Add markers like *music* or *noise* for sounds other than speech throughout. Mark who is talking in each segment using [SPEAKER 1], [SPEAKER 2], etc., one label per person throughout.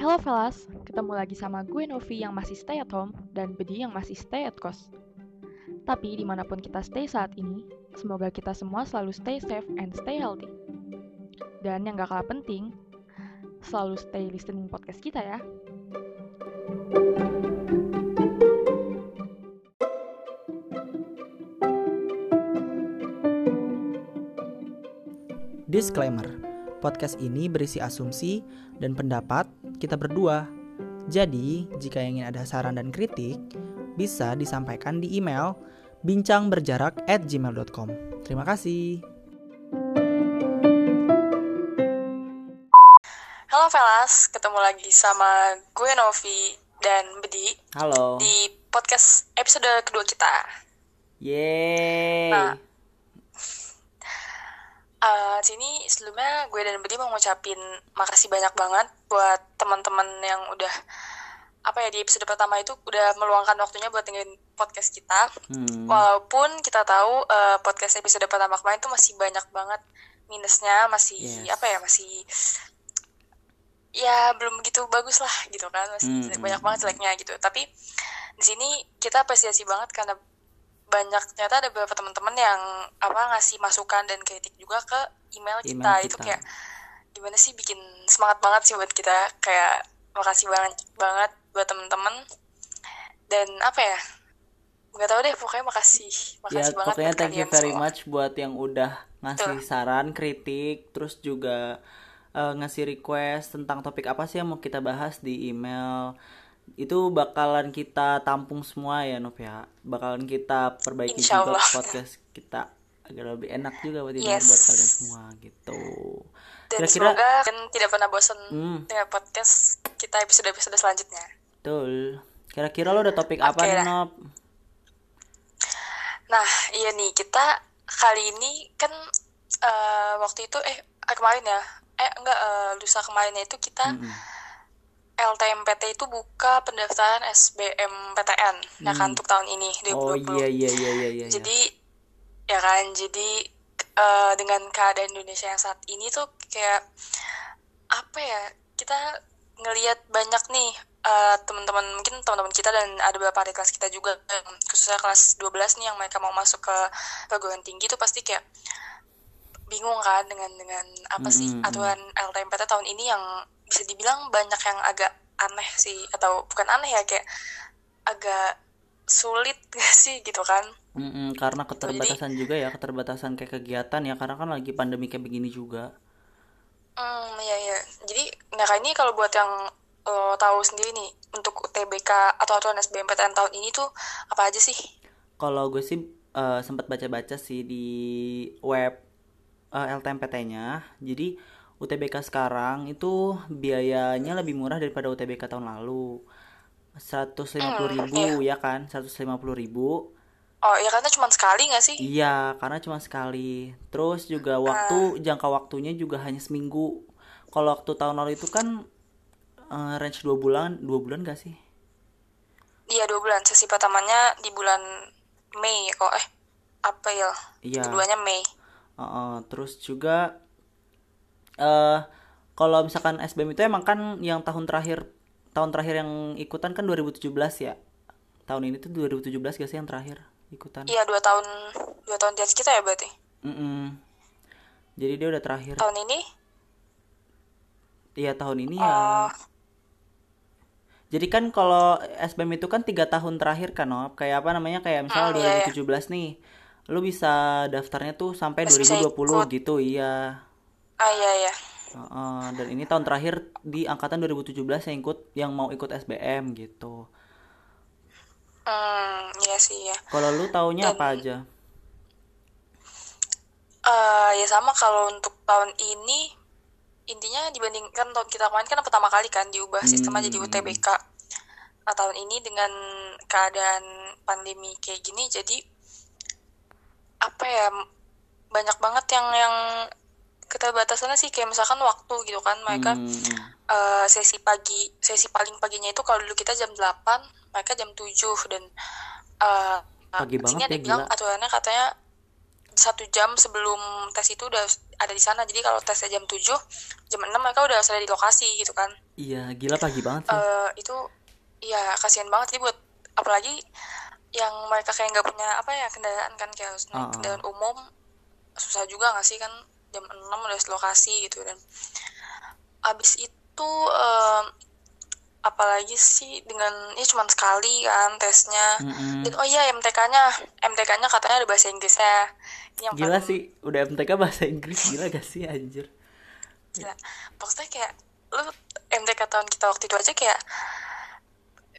[SPEAKER 1] Hello fellas, ketemu lagi sama gue Novi yang masih stay at home dan Bedi yang masih stay at cost. Tapi di mana pun kita stay saat ini, semoga kita semua selalu stay safe and stay healthy. Dan yang gak kalah penting, selalu stay listening podcast kita ya.
[SPEAKER 2] Disclaimer, podcast ini berisi asumsi dan pendapat kita berdua. Jadi, jika ingin ada saran dan kritik, bisa disampaikan di email bincangberjarak at gmail.com. Terima kasih.
[SPEAKER 3] Halo Velas, ketemu lagi sama gue Novi dan Bedi
[SPEAKER 2] Halo.
[SPEAKER 3] di podcast episode kedua kita.
[SPEAKER 2] Yeay.
[SPEAKER 3] Nah, Eh, sini sebelumnya gue dan Bedi mau ngucapin makasih banyak banget buat teman-teman yang udah apa ya di episode pertama itu udah meluangkan waktunya buat dengerin podcast kita.
[SPEAKER 2] Hmm.
[SPEAKER 3] Walaupun kita tahu eh, podcast episode pertama kemarin tuh masih banyak banget minusnya, masih
[SPEAKER 2] Yes.
[SPEAKER 3] apa ya, masih ya belum gitu bagus lah gitu kan, masih
[SPEAKER 2] Hmm,
[SPEAKER 3] banyak banget jeleknya gitu. Tapi di sini kita apresiasi banget karena banyak ternyata ada beberapa teman-teman yang apa ngasih masukan dan kritik juga ke email kita.
[SPEAKER 2] Email
[SPEAKER 3] Itu
[SPEAKER 2] kita.
[SPEAKER 3] kayak gimana sih bikin semangat banget sih buat kita kayak makasih banget banget buat teman-teman dan apa ya nggak tahu deh pokoknya makasih
[SPEAKER 2] Ya,
[SPEAKER 3] makasih banget
[SPEAKER 2] pokoknya
[SPEAKER 3] buat
[SPEAKER 2] thank you very
[SPEAKER 3] semua.
[SPEAKER 2] much buat yang udah ngasih
[SPEAKER 3] Betul.
[SPEAKER 2] saran, kritik, terus juga eh, ngasih request tentang topik apa sih yang mau kita bahas di email. Itu bakalan kita tampung semua ya, Nov ya. Bakalan kita perbaiki
[SPEAKER 3] Insya
[SPEAKER 2] juga podcast kita agar lebih enak juga buat
[SPEAKER 3] Yes.
[SPEAKER 2] buat kalian semua gitu.
[SPEAKER 3] Dan
[SPEAKER 2] Kira-kira
[SPEAKER 3] semoga kan tidak pernah bosan
[SPEAKER 2] Hmm.
[SPEAKER 3] dengan podcast kita episode-episode selanjutnya
[SPEAKER 2] betul. Kira-kira lo ada topik apa
[SPEAKER 3] Oke
[SPEAKER 2] nih. Nov?
[SPEAKER 3] nah iya nih kita kali ini kan eh, waktu itu eh eh, kemarin ya eh enggak eh, lusa kemarinnya itu kita
[SPEAKER 2] Mm-mm.
[SPEAKER 3] LTMPT itu buka pendaftaran SBMPTN ya kan
[SPEAKER 2] Hmm.
[SPEAKER 3] untuk tahun ini 2020
[SPEAKER 2] Oh iya iya iya iya iya.
[SPEAKER 3] Jadi ya kan, jadi eh, dengan keadaan Indonesia yang saat ini tuh kayak apa ya? Kita ngelihat banyak nih eh, teman-teman mungkin teman-teman kita dan ada beberapa adik kelas kita juga khususnya kelas 12 nih yang mereka mau masuk ke perguruan tinggi tuh pasti kayak bingung kan dengan dengan apa sih
[SPEAKER 2] mm.
[SPEAKER 3] aturan LTMPT tahun ini yang bisa dibilang banyak yang agak aneh sih atau bukan aneh ya kayak agak sulit *laughs* gak sih gitu kan
[SPEAKER 2] Mm-mm, karena keterbatasan juga ya, keterbatasan kayak kegiatan ya, karena kan lagi pandemi kayak begini juga.
[SPEAKER 3] Hmm, iya iya. Jadi, nah ini kalau buat yang lo tahu sendiri nih untuk UTBK atau aturan SBMPTN tahun ini tuh apa aja sih?
[SPEAKER 2] Kalau gue sih eh, sempat baca-baca sih di web eh, LTMPT-nya. Jadi UTBK sekarang itu biayanya lebih murah daripada UTBK tahun lalu. 150.000 ribu ya kan? 150.000 ribu.
[SPEAKER 3] Oh, ya karena cuma sekali nggak sih?
[SPEAKER 2] Iya, karena cuma sekali. Terus juga waktu jangka waktunya juga hanya seminggu. Kalau waktu tahun lalu itu kan eh, range 2 bulan, 2 bulan gak sih?
[SPEAKER 3] Iya, dua bulan. Sesi pertamanya di bulan Mei kok. Eh, April.
[SPEAKER 2] Iya.
[SPEAKER 3] Keduanya Mei.
[SPEAKER 2] Heeh, terus juga eh kalau misalkan SBM itu emang kan yang tahun terakhir tahun terakhir yang ikutan kan 2017 ya. Tahun ini tuh 2017 gak sih yang terakhir ikutan?
[SPEAKER 3] Iya, dua tahun dua tahun di atas kita ya berarti.
[SPEAKER 2] Mm-mm. Jadi dia udah terakhir.
[SPEAKER 3] Tahun ini?
[SPEAKER 2] Iya tahun ini ya.
[SPEAKER 3] Oh,
[SPEAKER 2] Jadi kan kalau SBM itu kan tiga tahun terakhir kan, Nop. Kayak apa namanya? Kayak misal
[SPEAKER 3] Hmm, iya, iya.
[SPEAKER 2] 2017 nih. Lu bisa daftarnya tuh sampai
[SPEAKER 3] bisa
[SPEAKER 2] 2020
[SPEAKER 3] ikut.
[SPEAKER 2] gitu, iya.
[SPEAKER 3] ah iya iya.
[SPEAKER 2] Heeh, dan ini tahun terakhir di angkatan 2017 yang ikut yang mau ikut SBM gitu.
[SPEAKER 3] Hmm, iya sih ya.
[SPEAKER 2] Kalau lu taunya
[SPEAKER 3] Dan-
[SPEAKER 2] apa aja?
[SPEAKER 3] Eh ya sama kalau untuk tahun ini intinya dibandingkan tahun kita kemarin kan pertama kali kan diubah sistemnya jadi
[SPEAKER 2] Hmm.
[SPEAKER 3] UTBK. Nah tahun ini dengan keadaan pandemi kayak gini jadi apa ya banyak banget yang yang keterbatasannya sih kayak misalkan waktu gitu kan mereka
[SPEAKER 2] Hmm,
[SPEAKER 3] eh, sesi pagi sesi paling paginya itu kalau dulu kita jam 8 mereka jam 7 dan eh
[SPEAKER 2] Pagi
[SPEAKER 3] di sini
[SPEAKER 2] banget
[SPEAKER 3] ada
[SPEAKER 2] ya,
[SPEAKER 3] bilang
[SPEAKER 2] gila.
[SPEAKER 3] aturannya katanya satu jam sebelum tes itu udah ada di sana jadi kalau tesnya jam 7 jam 6 mereka udah harus ada di lokasi gitu kan
[SPEAKER 2] Iya, gila pagi banget sih.
[SPEAKER 3] eh itu ya kasihan banget sih buat apalagi yang mereka kayak nggak punya apa ya kendaraan kan kayak harus naik
[SPEAKER 2] Ah, ah.
[SPEAKER 3] kendaraan umum susah juga nggak sih kan jam 6 udah lokasi gitu dan abis itu em, apalagi sih dengan ya cuman sekali kan tesnya
[SPEAKER 2] Mm-mm.
[SPEAKER 3] dan oh iya MTK-nya MTK-nya katanya ada bahasa Inggrisnya ini yang
[SPEAKER 2] Gila
[SPEAKER 3] paling
[SPEAKER 2] sih, udah MTK bahasa Inggris gila gak sih anjir?
[SPEAKER 3] gila maksudnya kayak lu MTK tahun kita waktu itu aja kayak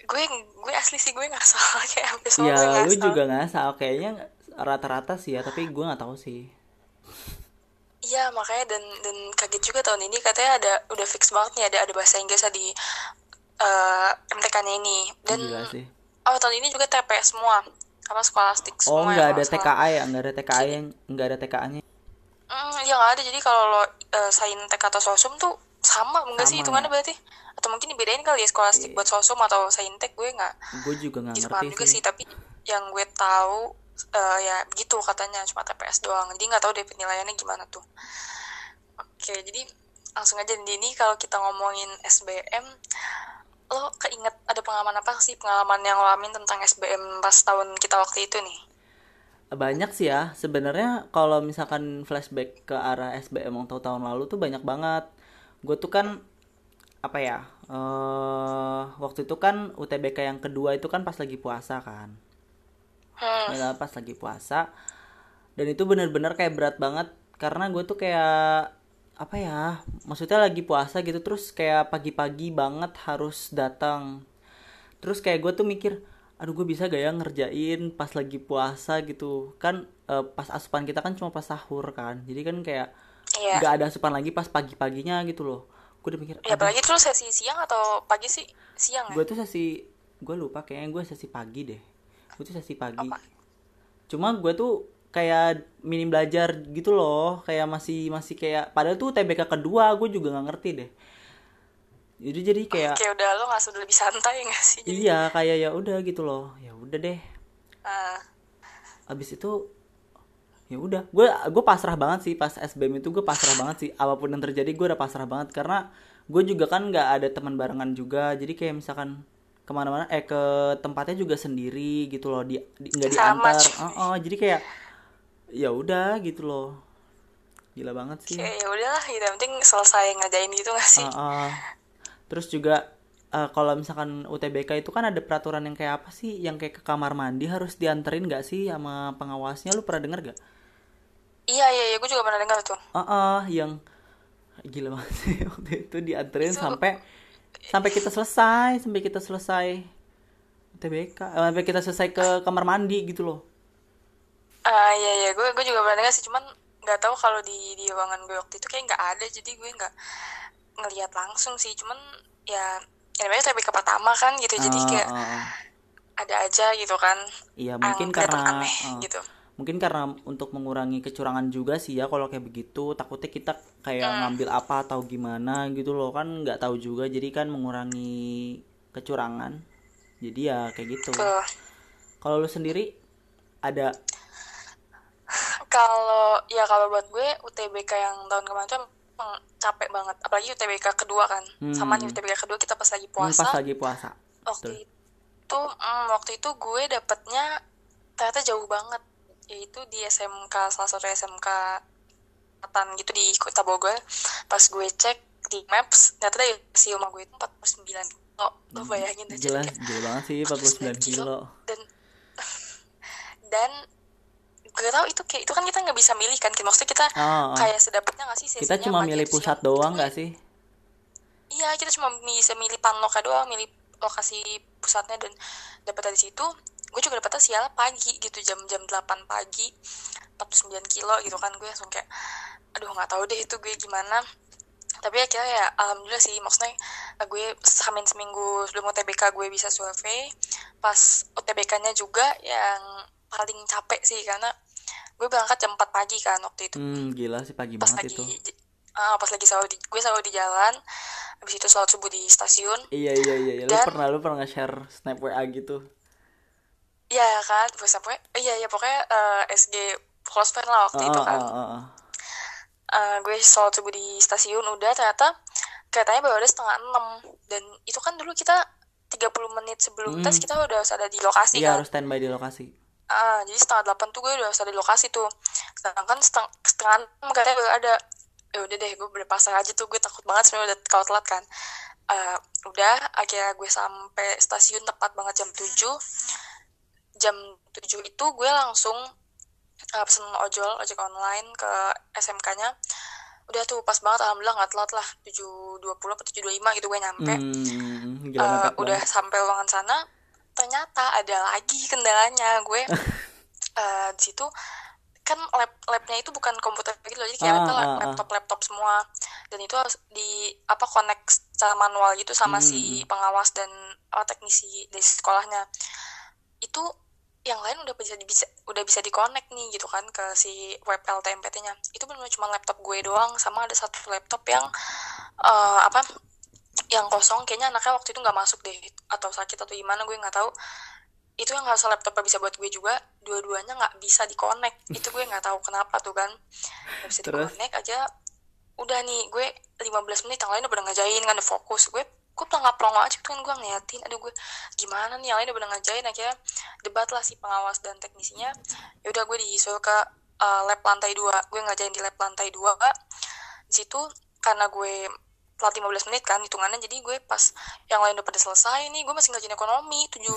[SPEAKER 3] gue gue asli sih gue nggak salah *laughs* kayak hampir semua gue
[SPEAKER 2] Ya,
[SPEAKER 3] nggak
[SPEAKER 2] lu
[SPEAKER 3] salah
[SPEAKER 2] juga ngasal kayaknya rata-rata sih ya, tapi gue nggak tahu sih.
[SPEAKER 3] Iya makanya dan dan kaget juga tahun ini katanya ada udah fix banget nih ada ada bahasa Inggris di eh, MTK-nya ini dan
[SPEAKER 2] Gila sih.
[SPEAKER 3] oh tahun ini juga TPS semua apa skolastik
[SPEAKER 2] Oh,
[SPEAKER 3] semua
[SPEAKER 2] nggak
[SPEAKER 3] ya
[SPEAKER 2] ada
[SPEAKER 3] salah.
[SPEAKER 2] TKA ya? Nggak ada TKA yang nggak ada TKA-nya.
[SPEAKER 3] Hmm, ya nggak ada jadi kalau lo eh, sain TK atau sosum tuh sama enggak sih
[SPEAKER 2] Sama
[SPEAKER 3] hitungannya
[SPEAKER 2] ya?
[SPEAKER 3] berarti atau mungkin dibedain kali ya skolastik buat sosum atau saintek gue nggak
[SPEAKER 2] Gue juga nggak
[SPEAKER 3] gitu
[SPEAKER 2] ngerti
[SPEAKER 3] juga
[SPEAKER 2] sih.
[SPEAKER 3] sih tapi yang gue tahu eh, ya begitu katanya cuma TPS doang jadi nggak tahu deh penilaiannya gimana tuh oke jadi langsung aja di ini kalau kita ngomongin SBM lo keinget ada pengalaman apa sih pengalaman yang lo alamin tentang SBM pas tahun kita waktu itu nih
[SPEAKER 2] Banyak sih ya. Sebenarnya kalau misalkan flashback ke arah SBM waktu tahun lalu tuh banyak banget. Gue tuh kan apa ya? eh waktu itu kan UTBK yang kedua itu kan pas lagi puasa kan.
[SPEAKER 3] hmm,
[SPEAKER 2] Ya, pas lagi puasa. Dan itu bener-bener kayak berat banget karena gue tuh kayak apa ya? Maksudnya lagi puasa gitu terus kayak pagi-pagi banget harus datang. Terus kayak gue tuh mikir, aduh gue bisa gak ya ngerjain pas lagi puasa gitu. Kan eh, pas asupan kita kan cuma pas sahur kan. Jadi kan kayak
[SPEAKER 3] iya
[SPEAKER 2] nggak ada asupan lagi pas pagi-paginya gitu loh. Gue udah mikir,
[SPEAKER 3] ya apalagi tuh sesi siang atau pagi sih siang ya
[SPEAKER 2] gue tuh sesi gue lupa kayaknya gue sesi pagi deh gue tuh sesi pagi
[SPEAKER 3] Apa?
[SPEAKER 2] cuma gue tuh kayak minim belajar gitu loh. Kayak masih masih kayak padahal tuh TBK kedua gue juga nggak ngerti deh. Jadi jadi kayak
[SPEAKER 3] kayak udah lo nggak sudah lebih santai nggak sih? Jadi
[SPEAKER 2] iya kayak ya udah gitu loh. Ya udah deh.
[SPEAKER 3] Eh,
[SPEAKER 2] abis itu ya udah. Gue gue pasrah banget sih pas SBM itu gue pasrah banget sih. Apa pun yang terjadi gue udah pasrah banget. Karena gue juga kan nggak ada teman barengan juga. Jadi kayak misalkan ke mana-mana eh ke tempatnya juga sendiri gitu loh. Di di- nggak
[SPEAKER 3] Sama,
[SPEAKER 2] diantar. oh, oh, jadi kayak ya udah gitu loh. Gila banget sih.
[SPEAKER 3] Kayak ya udahlah gitu. Yang penting selesai ngerjain gitu nggak sih?
[SPEAKER 2] Ah, ah. terus juga eh, kalau misalkan UTBK itu kan ada peraturan yang kayak apa sih? Yang kayak ke kamar mandi harus dianterin nggak sih sama pengawasnya? Lu pernah denger gak
[SPEAKER 3] Iya iya iya. Gue juga pernah dengar tuh.
[SPEAKER 2] Ah, ah, yang gila banget sih. *laughs* Waktu itu dianterin
[SPEAKER 3] Itu-
[SPEAKER 2] sampai sampai kita selesai, sampai kita selesai TBK, eh, sampai kita selesai ke kamar mandi gitu loh.
[SPEAKER 3] Ah iya iya. Gue gue juga pernah dengar sih. Cuman nggak tahu kalau di di ruangan gue waktu itu kayak nggak ada. Jadi gue nggak ngelihat langsung sih. Cuman ya ya namanya TBK pertama kan gitu. Jadi
[SPEAKER 2] Ah,
[SPEAKER 3] kayak
[SPEAKER 2] ah.
[SPEAKER 3] ada aja gitu kan.
[SPEAKER 2] Iya mungkin
[SPEAKER 3] kelihatan
[SPEAKER 2] karena
[SPEAKER 3] aneh
[SPEAKER 2] ah,
[SPEAKER 3] gitu.
[SPEAKER 2] mungkin karena untuk mengurangi kecurangan juga sih ya kalau kayak begitu. Takutnya kita kayak ngambil apa atau gimana gitu loh. Kan nggak tahu juga. Jadi kan mengurangi kecurangan. Jadi ya kayak gitu. Kalau lu sendiri ada
[SPEAKER 3] Kalau ya kalau buat gue UTBK yang tahun kemarin tuh emang capek banget. Apalagi UTBK kedua kan.
[SPEAKER 2] Hmm.
[SPEAKER 3] sama nih UTBK kedua kita pas lagi
[SPEAKER 2] hmm,
[SPEAKER 3] puasa.
[SPEAKER 2] pas lagi puasa.
[SPEAKER 3] Waktu
[SPEAKER 2] Betul.
[SPEAKER 3] itu mm, waktu itu gue dapetnya ternyata jauh banget. Yaitu di SMK salah satu SMK Selatan gitu di Kota Bogor. Pas gue cek di Maps ternyata dari si rumah gue itu 49 kilo. Lo bayangin aja.
[SPEAKER 2] jelas gila banget sih *laughs* 49 kilo.
[SPEAKER 3] Dan *laughs* dan gue tau itu kayak itu kan kita nggak bisa milih kan maksudnya kita
[SPEAKER 2] Oh, oh.
[SPEAKER 3] kayak sedapatnya nggak sih
[SPEAKER 2] kita cuma milih pusat
[SPEAKER 3] siang.
[SPEAKER 2] doang nggak sih
[SPEAKER 3] Iya, kita cuma bisa milih panloka doang, milih lokasi pusatnya dan dapat dari situ. Gue juga dapetnya sial pagi gitu jam-jam 8 pagi 49 kilo gitu kan gue langsung kayak aduh nggak tahu deh itu gue gimana tapi akhirnya ya alhamdulillah sih maksudnya eh, gue samin seminggu sebelum UTBK gue bisa survei pas UTBK-nya juga yang paling capek sih karena gue berangkat jam 4 pagi kan waktu itu
[SPEAKER 2] hmm gila sih pagi
[SPEAKER 3] pas
[SPEAKER 2] banget
[SPEAKER 3] lagi
[SPEAKER 2] itu
[SPEAKER 3] ah, pas lagi sahur di, gue sahur di jalan habis itu sholat subuh di stasiun
[SPEAKER 2] iya iya iya iya. lu
[SPEAKER 3] Dan-
[SPEAKER 2] pernah lu pernah nge-share snap WA gitu
[SPEAKER 3] ya kan terus apa iya iya pokoknya eh, SG close friend lah waktu
[SPEAKER 2] oh,
[SPEAKER 3] itu kan
[SPEAKER 2] oh, oh, oh.
[SPEAKER 3] Eh, gue sholat subuh di stasiun udah ternyata katanya baru ada setengah enam dan itu kan dulu kita 30 menit sebelum
[SPEAKER 2] Hmm.
[SPEAKER 3] tes kita udah harus ada di lokasi
[SPEAKER 2] Iya
[SPEAKER 3] kan
[SPEAKER 2] harus standby di lokasi.
[SPEAKER 3] Ah, jadi setengah delapan tuh gue udah harus ada di lokasi tuh. Sedangkan seteng setengah enam katanya baru ada. Ya udah deh, gue berpasrah aja tuh. Gue takut banget sebenarnya udah kalau telat kan. Eh, udah, akhirnya gue sampai stasiun tepat banget jam 7. Jam 7 itu gue langsung eh, pesen ojol, ojek online ke SMK-nya. Udah tuh pas banget, alhamdulillah nggak telat lah. 7.20 atau 7.25 gitu gue nyampe.
[SPEAKER 2] Hmm, mepet
[SPEAKER 3] udah sampai ruangan sana ternyata ada lagi kendalanya. Gue *laughs* eh, di situ kan lab labnya itu bukan komputer gitu loh jadi kayak
[SPEAKER 2] Ah,
[SPEAKER 3] itu
[SPEAKER 2] ah, ah.
[SPEAKER 3] laptop laptop semua. Dan itu harus di apa connect secara manual gitu sama
[SPEAKER 2] Hmm,
[SPEAKER 3] si pengawas dan apa, teknisi dari sekolahnya. Itu yang lain udah bisa bisa udah bisa dikonek nih gitu kan ke si web LTMPT-nya itu benar cuma laptop gue doang sama ada satu laptop yang eh, apa yang kosong kayaknya anaknya waktu itu nggak masuk deh atau sakit atau gimana gue nggak tahu. Itu yang harusnya laptopnya bisa buat gue juga dua-duanya nggak bisa dikonek itu gue nggak tahu kenapa tuh kan. Nggak bisa dikonek aja. Udah nih gue 15 menit yang lain udah ngajain kan udah fokus. Gue gue pelangap pelongo aja tuh kan gue ngeliatin. Aduh gue gimana nih yang lain udah ngajain akhirnya debat lah si pengawas dan teknisinya. Ya udah gue disuruh ke uh, lab lantai dua. Gue ngajain di lab lantai dua. Di situ karena gue telat 15 menit kan hitungannya jadi gue pas yang lain udah pada selesai nih gue masih ngerjain ekonomi 7 8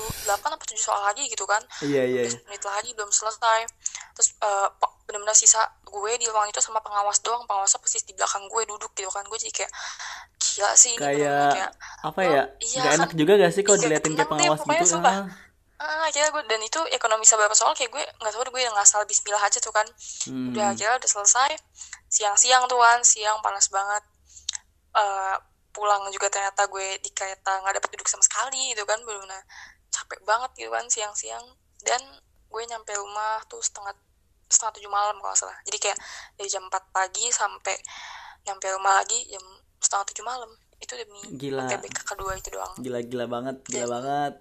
[SPEAKER 3] apa 7 soal lagi gitu kan
[SPEAKER 2] Iya iya. iya.
[SPEAKER 3] 15 menit lagi belum selesai terus pe- bener-bener sisa gue di ruang itu sama pengawas doang pengawasnya persis di belakang gue duduk gitu kan gue jadi kayak gila sih ini bener-bener
[SPEAKER 2] Kayak apa
[SPEAKER 3] oh,
[SPEAKER 2] ya?
[SPEAKER 3] iya
[SPEAKER 2] Gak
[SPEAKER 3] kan?
[SPEAKER 2] enak juga gak sih kalau
[SPEAKER 3] Iya,
[SPEAKER 2] diliatin kayak
[SPEAKER 3] deh,
[SPEAKER 2] pengawas
[SPEAKER 3] pokoknya
[SPEAKER 2] gitu?
[SPEAKER 3] sumpah.
[SPEAKER 2] Ah.
[SPEAKER 3] ah akhirnya gue dan itu ekonomi beberapa soal kayak gue nggak tahu deh, gue yang ngasal Bismillah aja tuh kan
[SPEAKER 2] Hmm.
[SPEAKER 3] udah akhirnya udah selesai siang-siang tuh kan siang panas banget Eh, pulang juga ternyata gue di kereta nggak dapet duduk sama sekali gitu kan bener-bener capek banget gitu kan siang-siang dan gue nyampe rumah tuh setengah setengah tujuh malam kalau salah jadi kayak dari jam 4 pagi sampai nyampe rumah lagi jam setengah tujuh malam itu demi
[SPEAKER 2] Gila.
[SPEAKER 3] UTBK kedua itu doang
[SPEAKER 2] Gila-gila banget,
[SPEAKER 3] Iya.
[SPEAKER 2] gila banget.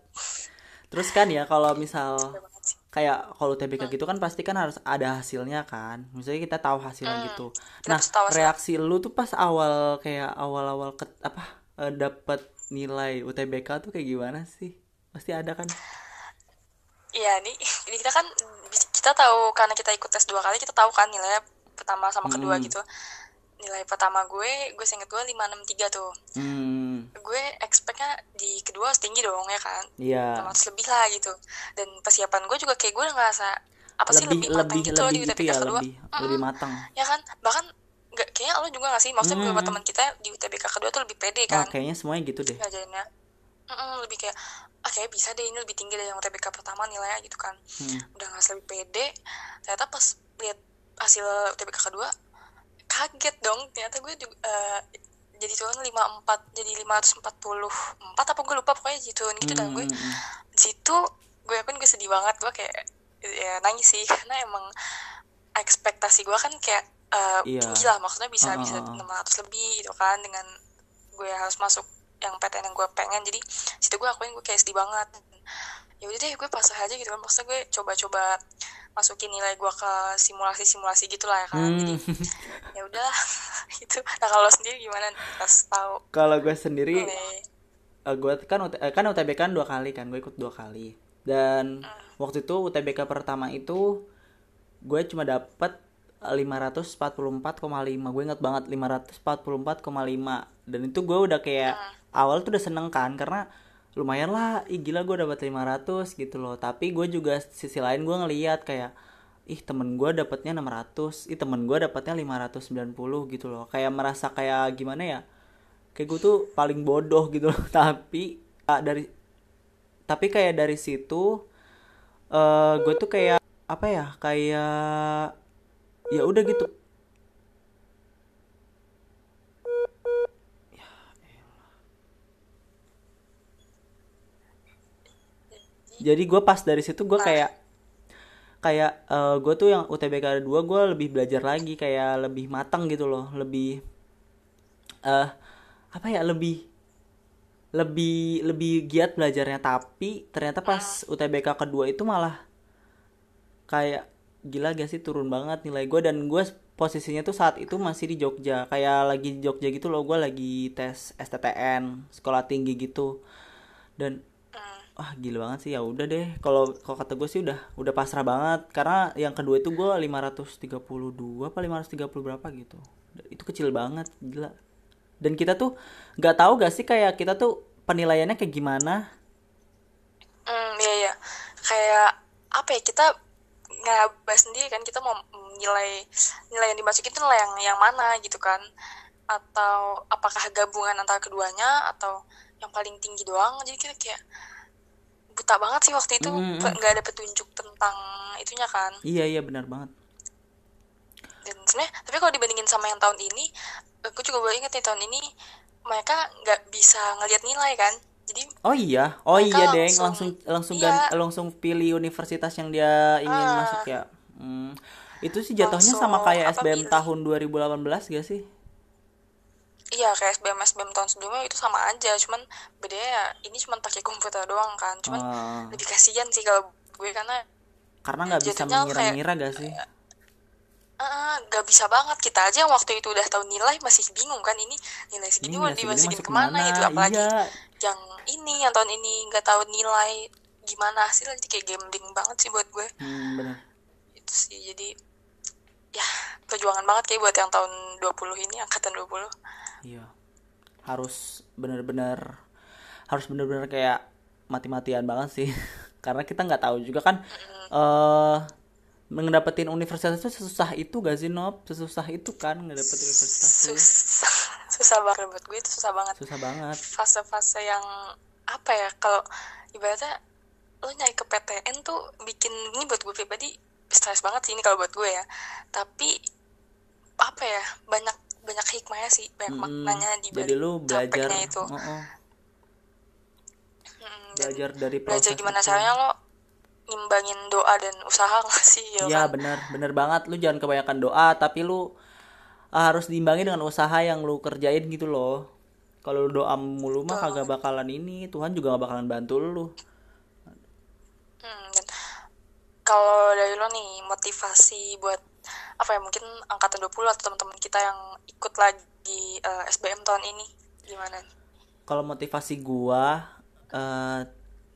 [SPEAKER 2] Terus kan ya kalau misal
[SPEAKER 3] banget.
[SPEAKER 2] Kayak kalau TBK gitu kan pasti kan harus ada hasilnya kan. Misalnya kita tahu hasilnya
[SPEAKER 3] Hmm,
[SPEAKER 2] gitu. Nah,
[SPEAKER 3] tahu hasilnya.
[SPEAKER 2] reaksi lu tuh pas awal kayak awal-awal ke apa eh, dapat nilai UTBK tuh kayak gimana sih? Pasti ada kan?
[SPEAKER 3] Iya nih, ini kita kan kita tahu karena kita ikut tes dua kali kita tahu kan nilainya pertama sama kedua
[SPEAKER 2] Hmm.
[SPEAKER 3] gitu. Nilai pertama gue, gue seinget gue 563 tuh.
[SPEAKER 2] Hmm,
[SPEAKER 3] Gue expect-nya di kedua harus tinggi dong ya kan.
[SPEAKER 2] iya.
[SPEAKER 3] 500 lebih lah gitu. Dan persiapan gue juga kayak gue udah ngerasa apa sih
[SPEAKER 2] Lebih
[SPEAKER 3] lebih, matang
[SPEAKER 2] lebih
[SPEAKER 3] gitu loh di
[SPEAKER 2] lebih gitu
[SPEAKER 3] UTBK
[SPEAKER 2] ya,
[SPEAKER 3] kedua.
[SPEAKER 2] lebih
[SPEAKER 3] Mm-mm.
[SPEAKER 2] lebih matang.
[SPEAKER 3] Ya kan, bahkan nggak kayaknya lo juga gak sih? Maksudnya
[SPEAKER 2] Hmm.
[SPEAKER 3] beberapa teman kita di UTBK kedua tuh lebih pede
[SPEAKER 2] Oh,
[SPEAKER 3] kan
[SPEAKER 2] kayaknya semuanya gitu deh.
[SPEAKER 3] ngajarinnya. Mm-mm, lebih kayak ah kayak bisa deh ini lebih tinggi dari yang UTBK pertama nilainya gitu kan
[SPEAKER 2] Hmm.
[SPEAKER 3] udah nggak lebih pede ternyata pas lihat hasil UTBK kedua kaget dong. Ternyata gue juga, eh, jadi turun 54 jadi 544 apa gue lupa pokoknya jadi turun gitu. Dan gue
[SPEAKER 2] Hmm, hmm,
[SPEAKER 3] situ gue akun gue sedih banget. Gue kayak ya nangis sih. *laughs* Karena emang ekspektasi gue kan kayak eh,
[SPEAKER 2] Iya.
[SPEAKER 3] tinggi lah. Maksudnya bisa
[SPEAKER 2] Ah,
[SPEAKER 3] bisa
[SPEAKER 2] ah, ah.
[SPEAKER 3] 600 lebih gitu kan. Dengan gue harus masuk yang PTN yang gue pengen. Jadi situ gue akuin gue kayak sedih banget. Ya udah deh gue pasrah aja gitu kan. Maksudnya gue coba-coba masukin nilai gue ke simulasi-simulasi gitu lah ya kan
[SPEAKER 2] Hmm.
[SPEAKER 3] jadi ya udah *laughs* gitu nah kalau sendiri gimana pas tahu.
[SPEAKER 2] Kalau gue sendiri
[SPEAKER 3] nih
[SPEAKER 2] eh, gue kan eh, kan UTBK kan dua kali kan gue ikut dua kali. Dan waktu itu UTBK pertama itu gue cuma dapet 544,5 gue inget banget 544,5 dan itu gue udah kayak awal tuh udah seneng kan karena lumayan lah ih gila gue dapat 500 gitu loh. Tapi gue juga sisi lain gue ngeliat kayak ih temen gue dapatnya 600 ih temen gue dapatnya 590 gitu loh. Kayak merasa kayak gimana ya? Kayak gue tuh paling bodoh gitu loh. *laughs* Tapi ah, dari tapi kayak dari situ eh gue tuh kayak apa ya kayak ya udah gitu jadi gue pas dari situ gue kayak kayak gue tuh yang UTBK 2 gue lebih belajar lagi kayak lebih matang gitu loh lebih eh apa ya lebih lebih lebih giat belajarnya. Tapi ternyata pas UTBK kedua itu malah kayak gila gak sih turun banget nilai gue dan gue posisinya tuh saat itu masih di Jogja kayak lagi di Jogja gitu loh. Gue lagi tes STTN sekolah tinggi gitu. Dan. Wah gila banget sih ya udah deh kalau kalau kata gue sih udah udah pasrah banget karena yang kedua itu gue 532 apa 530 berapa gitu itu kecil banget gila dan kita tuh nggak tahu gak sih kayak kita tuh penilaiannya kayak gimana
[SPEAKER 3] Hmm, iya iya. Kayak apa ya kita nggak bahas sendiri kan kita mau nilai nilai yang dimasukin itu nilai yang yang mana gitu kan? Atau apakah gabungan antara keduanya atau yang paling tinggi doang? Jadi kita kayak buta banget sih waktu itu
[SPEAKER 2] Mm, mm.
[SPEAKER 3] nggak ada petunjuk tentang itunya kan.
[SPEAKER 2] iya iya benar banget
[SPEAKER 3] Dan sebenarnya tapi kalau dibandingin sama yang tahun ini, aku juga baru inget nih tahun ini mereka nggak bisa ngelihat nilai kan. Jadi
[SPEAKER 2] Oh iya, oh iya deng,
[SPEAKER 3] langsung-
[SPEAKER 2] langsung langsung
[SPEAKER 3] iya.
[SPEAKER 2] gan- langsung pilih universitas yang dia ingin
[SPEAKER 3] Ah.
[SPEAKER 2] masuk ya. Hmm. Itu sih jatuhnya sama kayak SBM
[SPEAKER 3] pilih.
[SPEAKER 2] tahun 2018 gak sih?
[SPEAKER 3] Iya kayak SBM SBM tahun sebelumnya itu sama aja, cuman bedanya ya ini cuman pakai komputer doang kan, cuman
[SPEAKER 2] Ah,
[SPEAKER 3] lebih kasihan sih kalau gue karena
[SPEAKER 2] karena nggak bisa mengira-ngira gak sih?
[SPEAKER 3] nggak bisa banget kita aja yang waktu itu udah tahu nilai masih bingung kan ini nilai
[SPEAKER 2] Ini
[SPEAKER 3] segini mau dimasukin
[SPEAKER 2] masuk
[SPEAKER 3] ke
[SPEAKER 2] mana ke mana?
[SPEAKER 3] gitu apalagi
[SPEAKER 2] Iya,
[SPEAKER 3] yang ini yang tahun ini nggak tahu nilai gimana hasilnya jadi kayak gambling banget sih buat gue
[SPEAKER 2] hmm, bener.
[SPEAKER 3] itu sih jadi ya perjuangan banget kayak buat yang tahun 20 ini angkatan 20
[SPEAKER 2] Iya. Harus bener-bener harus bener-bener kayak mati-matian banget sih. *laughs* Karena kita nggak tahu juga kan eh ngedapetin universitas itu sesusah itu gak sih Nop? Sesusah itu kan ngedapetin universitas tuh.
[SPEAKER 3] susah susah banget buat gue itu susah banget
[SPEAKER 2] Susah banget.
[SPEAKER 3] fase-fase yang apa ya kalau ibaratnya lo nyari ke PTN tuh bikin ini buat gue pribadi stres banget sih ini kalau buat gue ya tapi apa ya banyak banyak hikmahnya sih banyak
[SPEAKER 2] Mm-mm.
[SPEAKER 3] maknanya di
[SPEAKER 2] Hmm, Jadi lu belajar
[SPEAKER 3] itu
[SPEAKER 2] Oh-oh.
[SPEAKER 3] Mm, dan
[SPEAKER 2] belajar dari proses
[SPEAKER 3] belajar gimana
[SPEAKER 2] itu.
[SPEAKER 3] caranya lo ngimbangin doa dan usaha *laughs* gak sih ya
[SPEAKER 2] Iya
[SPEAKER 3] kan?
[SPEAKER 2] bener bener banget lu jangan kebanyakan doa tapi lu ah, harus diimbangi dengan usaha yang lu kerjain gitu loh kalau lu doa mulu mah kagak bakalan ini Tuhan juga gak bakalan bantu lu
[SPEAKER 3] Hmm, kalau dari lo nih motivasi buat apa ya mungkin angkatan 20 atau teman-teman kita yang ikut lagi eh, SBM tahun ini gimana?
[SPEAKER 2] kalau motivasi gua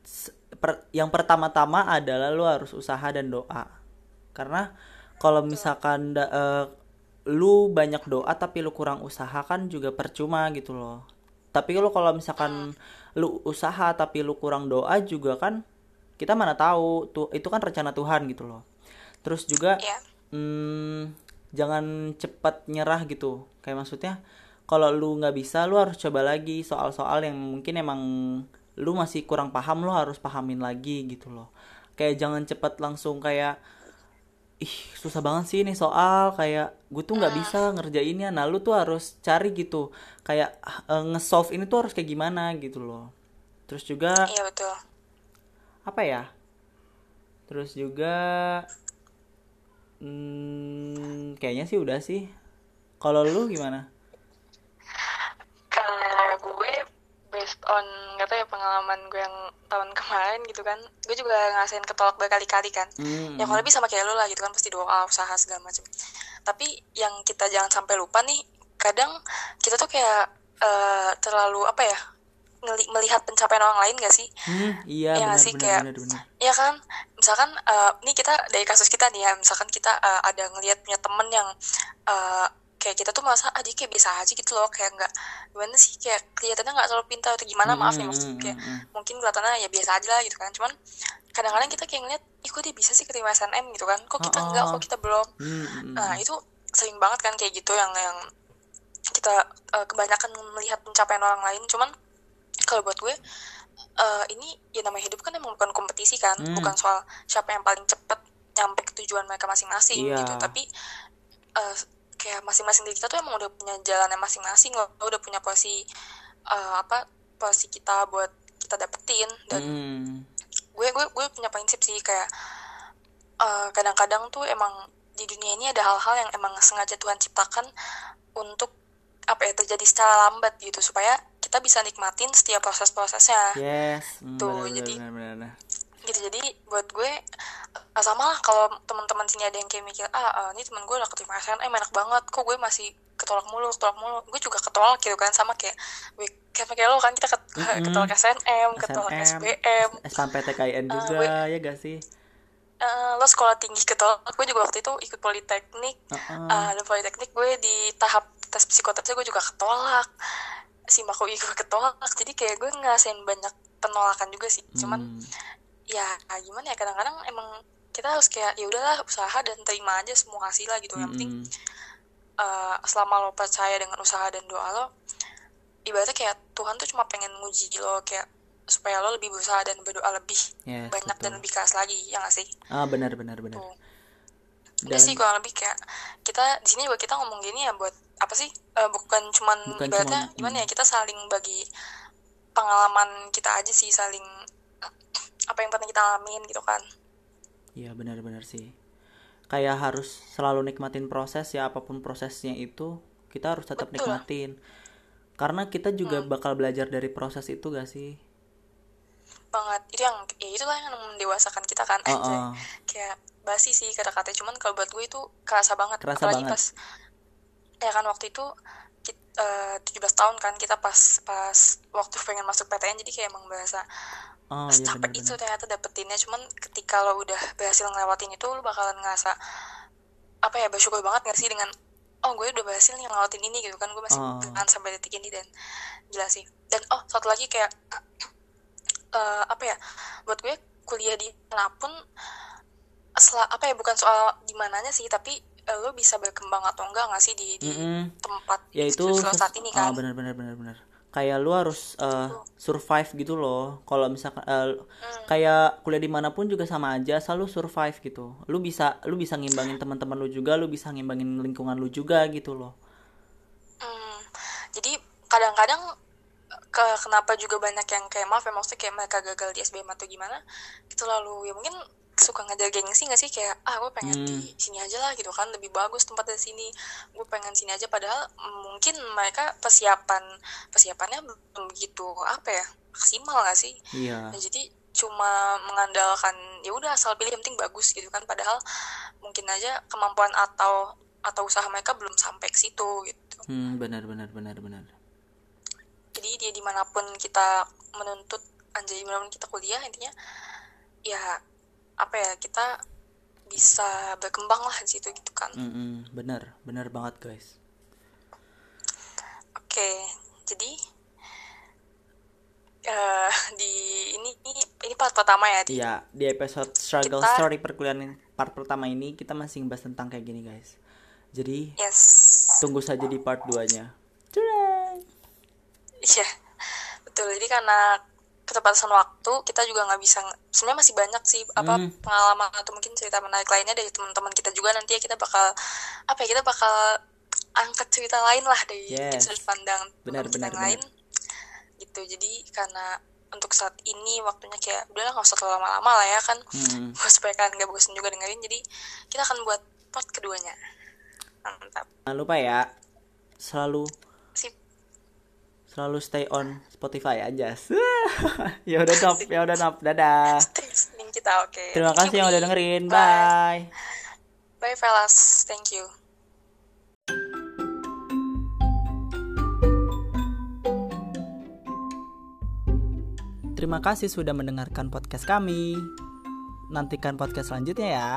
[SPEAKER 2] s- per- yang pertama-tama adalah lu harus usaha dan doa. Karena kalau misalkan da- eh, lu banyak doa tapi lu kurang usaha kan juga percuma gitu loh. Tapi lu kalau misalkan lu usaha tapi lu kurang doa juga kan kita mana tahu tuh itu kan rencana Tuhan gitu loh. Terus juga
[SPEAKER 3] Ya,
[SPEAKER 2] hmm, jangan cepat nyerah gitu. Kayak maksudnya kalau lu nggak bisa lu harus coba lagi soal-soal yang mungkin emang lu masih kurang paham lu harus pahamin lagi gitu loh. Kayak jangan cepat langsung kayak ih susah banget sih ini soal. Kayak gue tuh nggak bisa ngerjainnya. Nah lu tuh harus cari gitu. Kayak eh, nge-solve ini tuh harus kayak gimana gitu loh. Terus juga
[SPEAKER 3] iya betul.
[SPEAKER 2] apa ya? Terus juga hmm, kayaknya sih udah sih kalau lu gimana
[SPEAKER 3] Kalau gue based on nggak tahu ya pengalaman gue yang tahun kemarin gitu kan, gue juga ngerasain ketolak berkali-kali kan.
[SPEAKER 2] hmm,
[SPEAKER 3] Ya kurang lebih sama kayak lu lah gitu kan pasti doa, usaha segala macam. Tapi yang kita jangan sampai lupa nih, kadang kita tuh kayak eh, terlalu apa ya ngeli- melihat pencapaian orang lain gak sih?
[SPEAKER 2] hmm, iya
[SPEAKER 3] nggak
[SPEAKER 2] benar
[SPEAKER 3] sih?
[SPEAKER 2] benar
[SPEAKER 3] Kayak-
[SPEAKER 2] benar benar
[SPEAKER 3] Ya kan, misalkan eh, ini kita dari kasus kita nih ya, misalkan kita eh, ada ngelihat punya temen yang eh, kayak kita tuh merasa ah dia kayak biasa aja gitu loh, kayak nggak gimana sih? Kayak kelihatannya nggak terlalu pintar atau gimana maaf ya
[SPEAKER 2] Hmm,
[SPEAKER 3] maksudnya
[SPEAKER 2] hmm,
[SPEAKER 3] kayak
[SPEAKER 2] hmm,
[SPEAKER 3] mungkin kelihatannya ya biasa aja lah gitu kan, cuman kadang-kadang kita kayak ngeliat, ih kok dia bisa sih keterima SNM gitu kan, kok kita enggak,
[SPEAKER 2] Oh, oh.
[SPEAKER 3] kok kita belum.
[SPEAKER 2] hmm, hmm,
[SPEAKER 3] Nah itu sering banget kan kayak gitu yang yang kita eh, kebanyakan melihat pencapaian orang lain, cuman kalau buat gue eh, ini ya namanya hidup kan emang bukan kompetisi kan,
[SPEAKER 2] Hmm.
[SPEAKER 3] bukan soal siapa yang paling cepet nyampe ke tujuan mereka masing-masing
[SPEAKER 2] Iya.
[SPEAKER 3] gitu, tapi eh, kayak masing-masing dari kita tuh emang udah punya jalannya masing-masing loh, udah punya posisi eh, apa posisi kita buat kita dapetin dan
[SPEAKER 2] hmm.
[SPEAKER 3] gue gue gue punya prinsip sih kayak kadang-kadang tuh emang di dunia ini ada hal-hal yang emang sengaja Tuhan ciptakan untuk apa ya terjadi secara lambat gitu supaya kita bisa nikmatin setiap proses-prosesnya.
[SPEAKER 2] Yes
[SPEAKER 3] Tuh,
[SPEAKER 2] benar,
[SPEAKER 3] jadi-
[SPEAKER 2] benar, benar, benar.
[SPEAKER 3] gitu jadi buat gue uh, sama lah kalau teman-teman sini ada yang kayak mikir ah uh, ini teman gue udah keterima SNM enak banget kok gue masih ketolak mulu ketolak mulu. Gue juga ketolak gitu kan sama kayak kayak kayak lo kan kita ket, *laughs*
[SPEAKER 2] Mm-mm.
[SPEAKER 3] ketolak SNM ketolak SBM
[SPEAKER 2] SNMPTKIN
[SPEAKER 3] Uh,
[SPEAKER 2] juga
[SPEAKER 3] gue-
[SPEAKER 2] ya gak sih?
[SPEAKER 3] Eh, lo sekolah tinggi ketolak gue juga waktu itu ikut politeknik.
[SPEAKER 2] Heeh.
[SPEAKER 3] Ah, dan politeknik gue di tahap tes psikoterapi gue juga ketolak si Mako juga ketolak jadi kayak gue ngerasain banyak penolakan juga sih. Cuman
[SPEAKER 2] Hmm.
[SPEAKER 3] ya gimana ya kadang-kadang emang kita harus kayak ya udahlah usaha dan terima aja semua hasil lah gitu. Yang penting eh, selama lo percaya dengan usaha dan doa lo ibaratnya kayak Tuhan tuh cuma pengen nguji lo kayak supaya lo lebih berusaha dan berdoa lebih
[SPEAKER 2] Yes,
[SPEAKER 3] banyak dan
[SPEAKER 2] betul.
[SPEAKER 3] lebih keras lagi ya nggak sih?
[SPEAKER 2] Ah benar benar benar.
[SPEAKER 3] Tuh
[SPEAKER 2] dan
[SPEAKER 3] Udah sih kurang lebih kayak kita di sini juga kita ngomong gini ya buat apa sih Eh, bukan cuman
[SPEAKER 2] Bukan
[SPEAKER 3] ibaratnya
[SPEAKER 2] cuman,
[SPEAKER 3] gimana
[SPEAKER 2] hmm.
[SPEAKER 3] ya kita saling bagi pengalaman kita aja sih saling apa yang pernah kita alamin gitu kan
[SPEAKER 2] Iya benar-benar sih. Kayak harus selalu nikmatin proses ya apa pun prosesnya itu kita harus tetap
[SPEAKER 3] Betul.
[SPEAKER 2] nikmatin. Karena kita juga
[SPEAKER 3] Hmm.
[SPEAKER 2] bakal belajar dari proses itu gak sih?
[SPEAKER 3] banget itu yang ya itulah yang mendewasakan kita kan
[SPEAKER 2] Oh,
[SPEAKER 3] anjay.
[SPEAKER 2] oh.
[SPEAKER 3] kayak basi sih kata-kata cuman kalau buat gue itu kerasa banget
[SPEAKER 2] Kerasa
[SPEAKER 3] apalagi
[SPEAKER 2] banget.
[SPEAKER 3] pas ya kan waktu itu kit- eh, 17 tahun kan kita pas pas waktu pengen masuk PTN jadi kayak emang berasa
[SPEAKER 2] Oh iya
[SPEAKER 3] capek itu
[SPEAKER 2] benar-benar.
[SPEAKER 3] ternyata dapetinnya cuman ketika lo udah berhasil ngelewatin itu lo bakalan ngerasa apa ya bersyukur banget gak sih dengan oh gue udah berhasil nih ngelewatin ini gitu kan gue masih
[SPEAKER 2] Oh.
[SPEAKER 3] bertahan sampai detik ini dan gila sih dan oh satu lagi kayak *clears throat* eh, apa ya buat gue kuliah di mana pun sel- apa ya bukan soal di mananya sih tapi eh, lo bisa berkembang atau enggak nggak sih di, di
[SPEAKER 2] Mm-mm.
[SPEAKER 3] tempat
[SPEAKER 2] Ya itu
[SPEAKER 3] institusi lo
[SPEAKER 2] ses-
[SPEAKER 3] saat ini
[SPEAKER 2] ah
[SPEAKER 3] kan
[SPEAKER 2] benar-benar benar-benar. Kayak lu harus eh, survive gitu loh. Kalau misalkan eh,
[SPEAKER 3] Hmm.
[SPEAKER 2] kayak kuliah di mana pun juga sama aja, selalu survive gitu. Lu bisa lu bisa ngimbangin teman-teman lu juga, lu bisa ngimbangin lingkungan lu juga gitu loh.
[SPEAKER 3] Hmm, jadi kadang-kadang ke kenapa juga banyak yang kayak maaf ya maksudnya kayak mereka gagal di SBM atau gimana itu lalu ya mungkin suka ngejar gengsi gak sih kayak ah gue pengen di
[SPEAKER 2] Hmm.
[SPEAKER 3] sini aja lah gitu kan lebih bagus tempat dari sini gue pengen sini aja padahal mungkin mereka persiapan persiapannya belum begitu apa ya maksimal gak sih
[SPEAKER 2] Iya.
[SPEAKER 3] Nah, jadi cuma mengandalkan ya udah asal pilih yang penting bagus gitu kan padahal mungkin aja kemampuan atau atau usaha mereka belum sampai ke situ gitu
[SPEAKER 2] Hmm, benar benar benar benar.
[SPEAKER 3] jadi dia di mana pun kita menuntut anjay di mana pun kita kuliah intinya ya apa ya kita bisa berkembang lah di situ gitu kan
[SPEAKER 2] Mm-mm, benar, benar banget guys.
[SPEAKER 3] oke jadi eh di ini ini ini part pertama ya di
[SPEAKER 2] Iya, di episode struggle
[SPEAKER 3] Kita-
[SPEAKER 2] story perkuliahan part pertama ini kita masih bahas tentang kayak gini guys. Jadi
[SPEAKER 3] yes
[SPEAKER 2] tunggu saja di part 2-nya.
[SPEAKER 3] iya betul jadi karena keterbatasan waktu kita juga nggak bisa sebenarnya masih banyak sih apa
[SPEAKER 2] Hmm.
[SPEAKER 3] pengalaman atau mungkin cerita menarik lainnya dari teman-teman kita juga nanti ya kita bakal apa ya kita bakal angkat cerita lain lah dari
[SPEAKER 2] Yes.
[SPEAKER 3] sudut pandang
[SPEAKER 2] Benar,
[SPEAKER 3] kita
[SPEAKER 2] benar,
[SPEAKER 3] yang lain. Gitu jadi karena untuk saat ini waktunya kayak udahlah nggak usah terlalu lama-lama lah ya kan.
[SPEAKER 2] Hmm, *laughs*
[SPEAKER 3] supaya kalian nggak bosan juga dengerin jadi kita akan buat part keduanya. Mantap.
[SPEAKER 2] Jangan lupa ya selalu selalu stay on Spotify aja. *laughs* ya udah top, ya udah top. Dadah. *laughs*
[SPEAKER 3] kita oke
[SPEAKER 2] Terima kasih yang udah dengerin.
[SPEAKER 3] bye
[SPEAKER 2] Bye.
[SPEAKER 3] bye fellas thank you
[SPEAKER 2] Terima kasih sudah mendengarkan podcast kami. Nantikan podcast selanjutnya ya.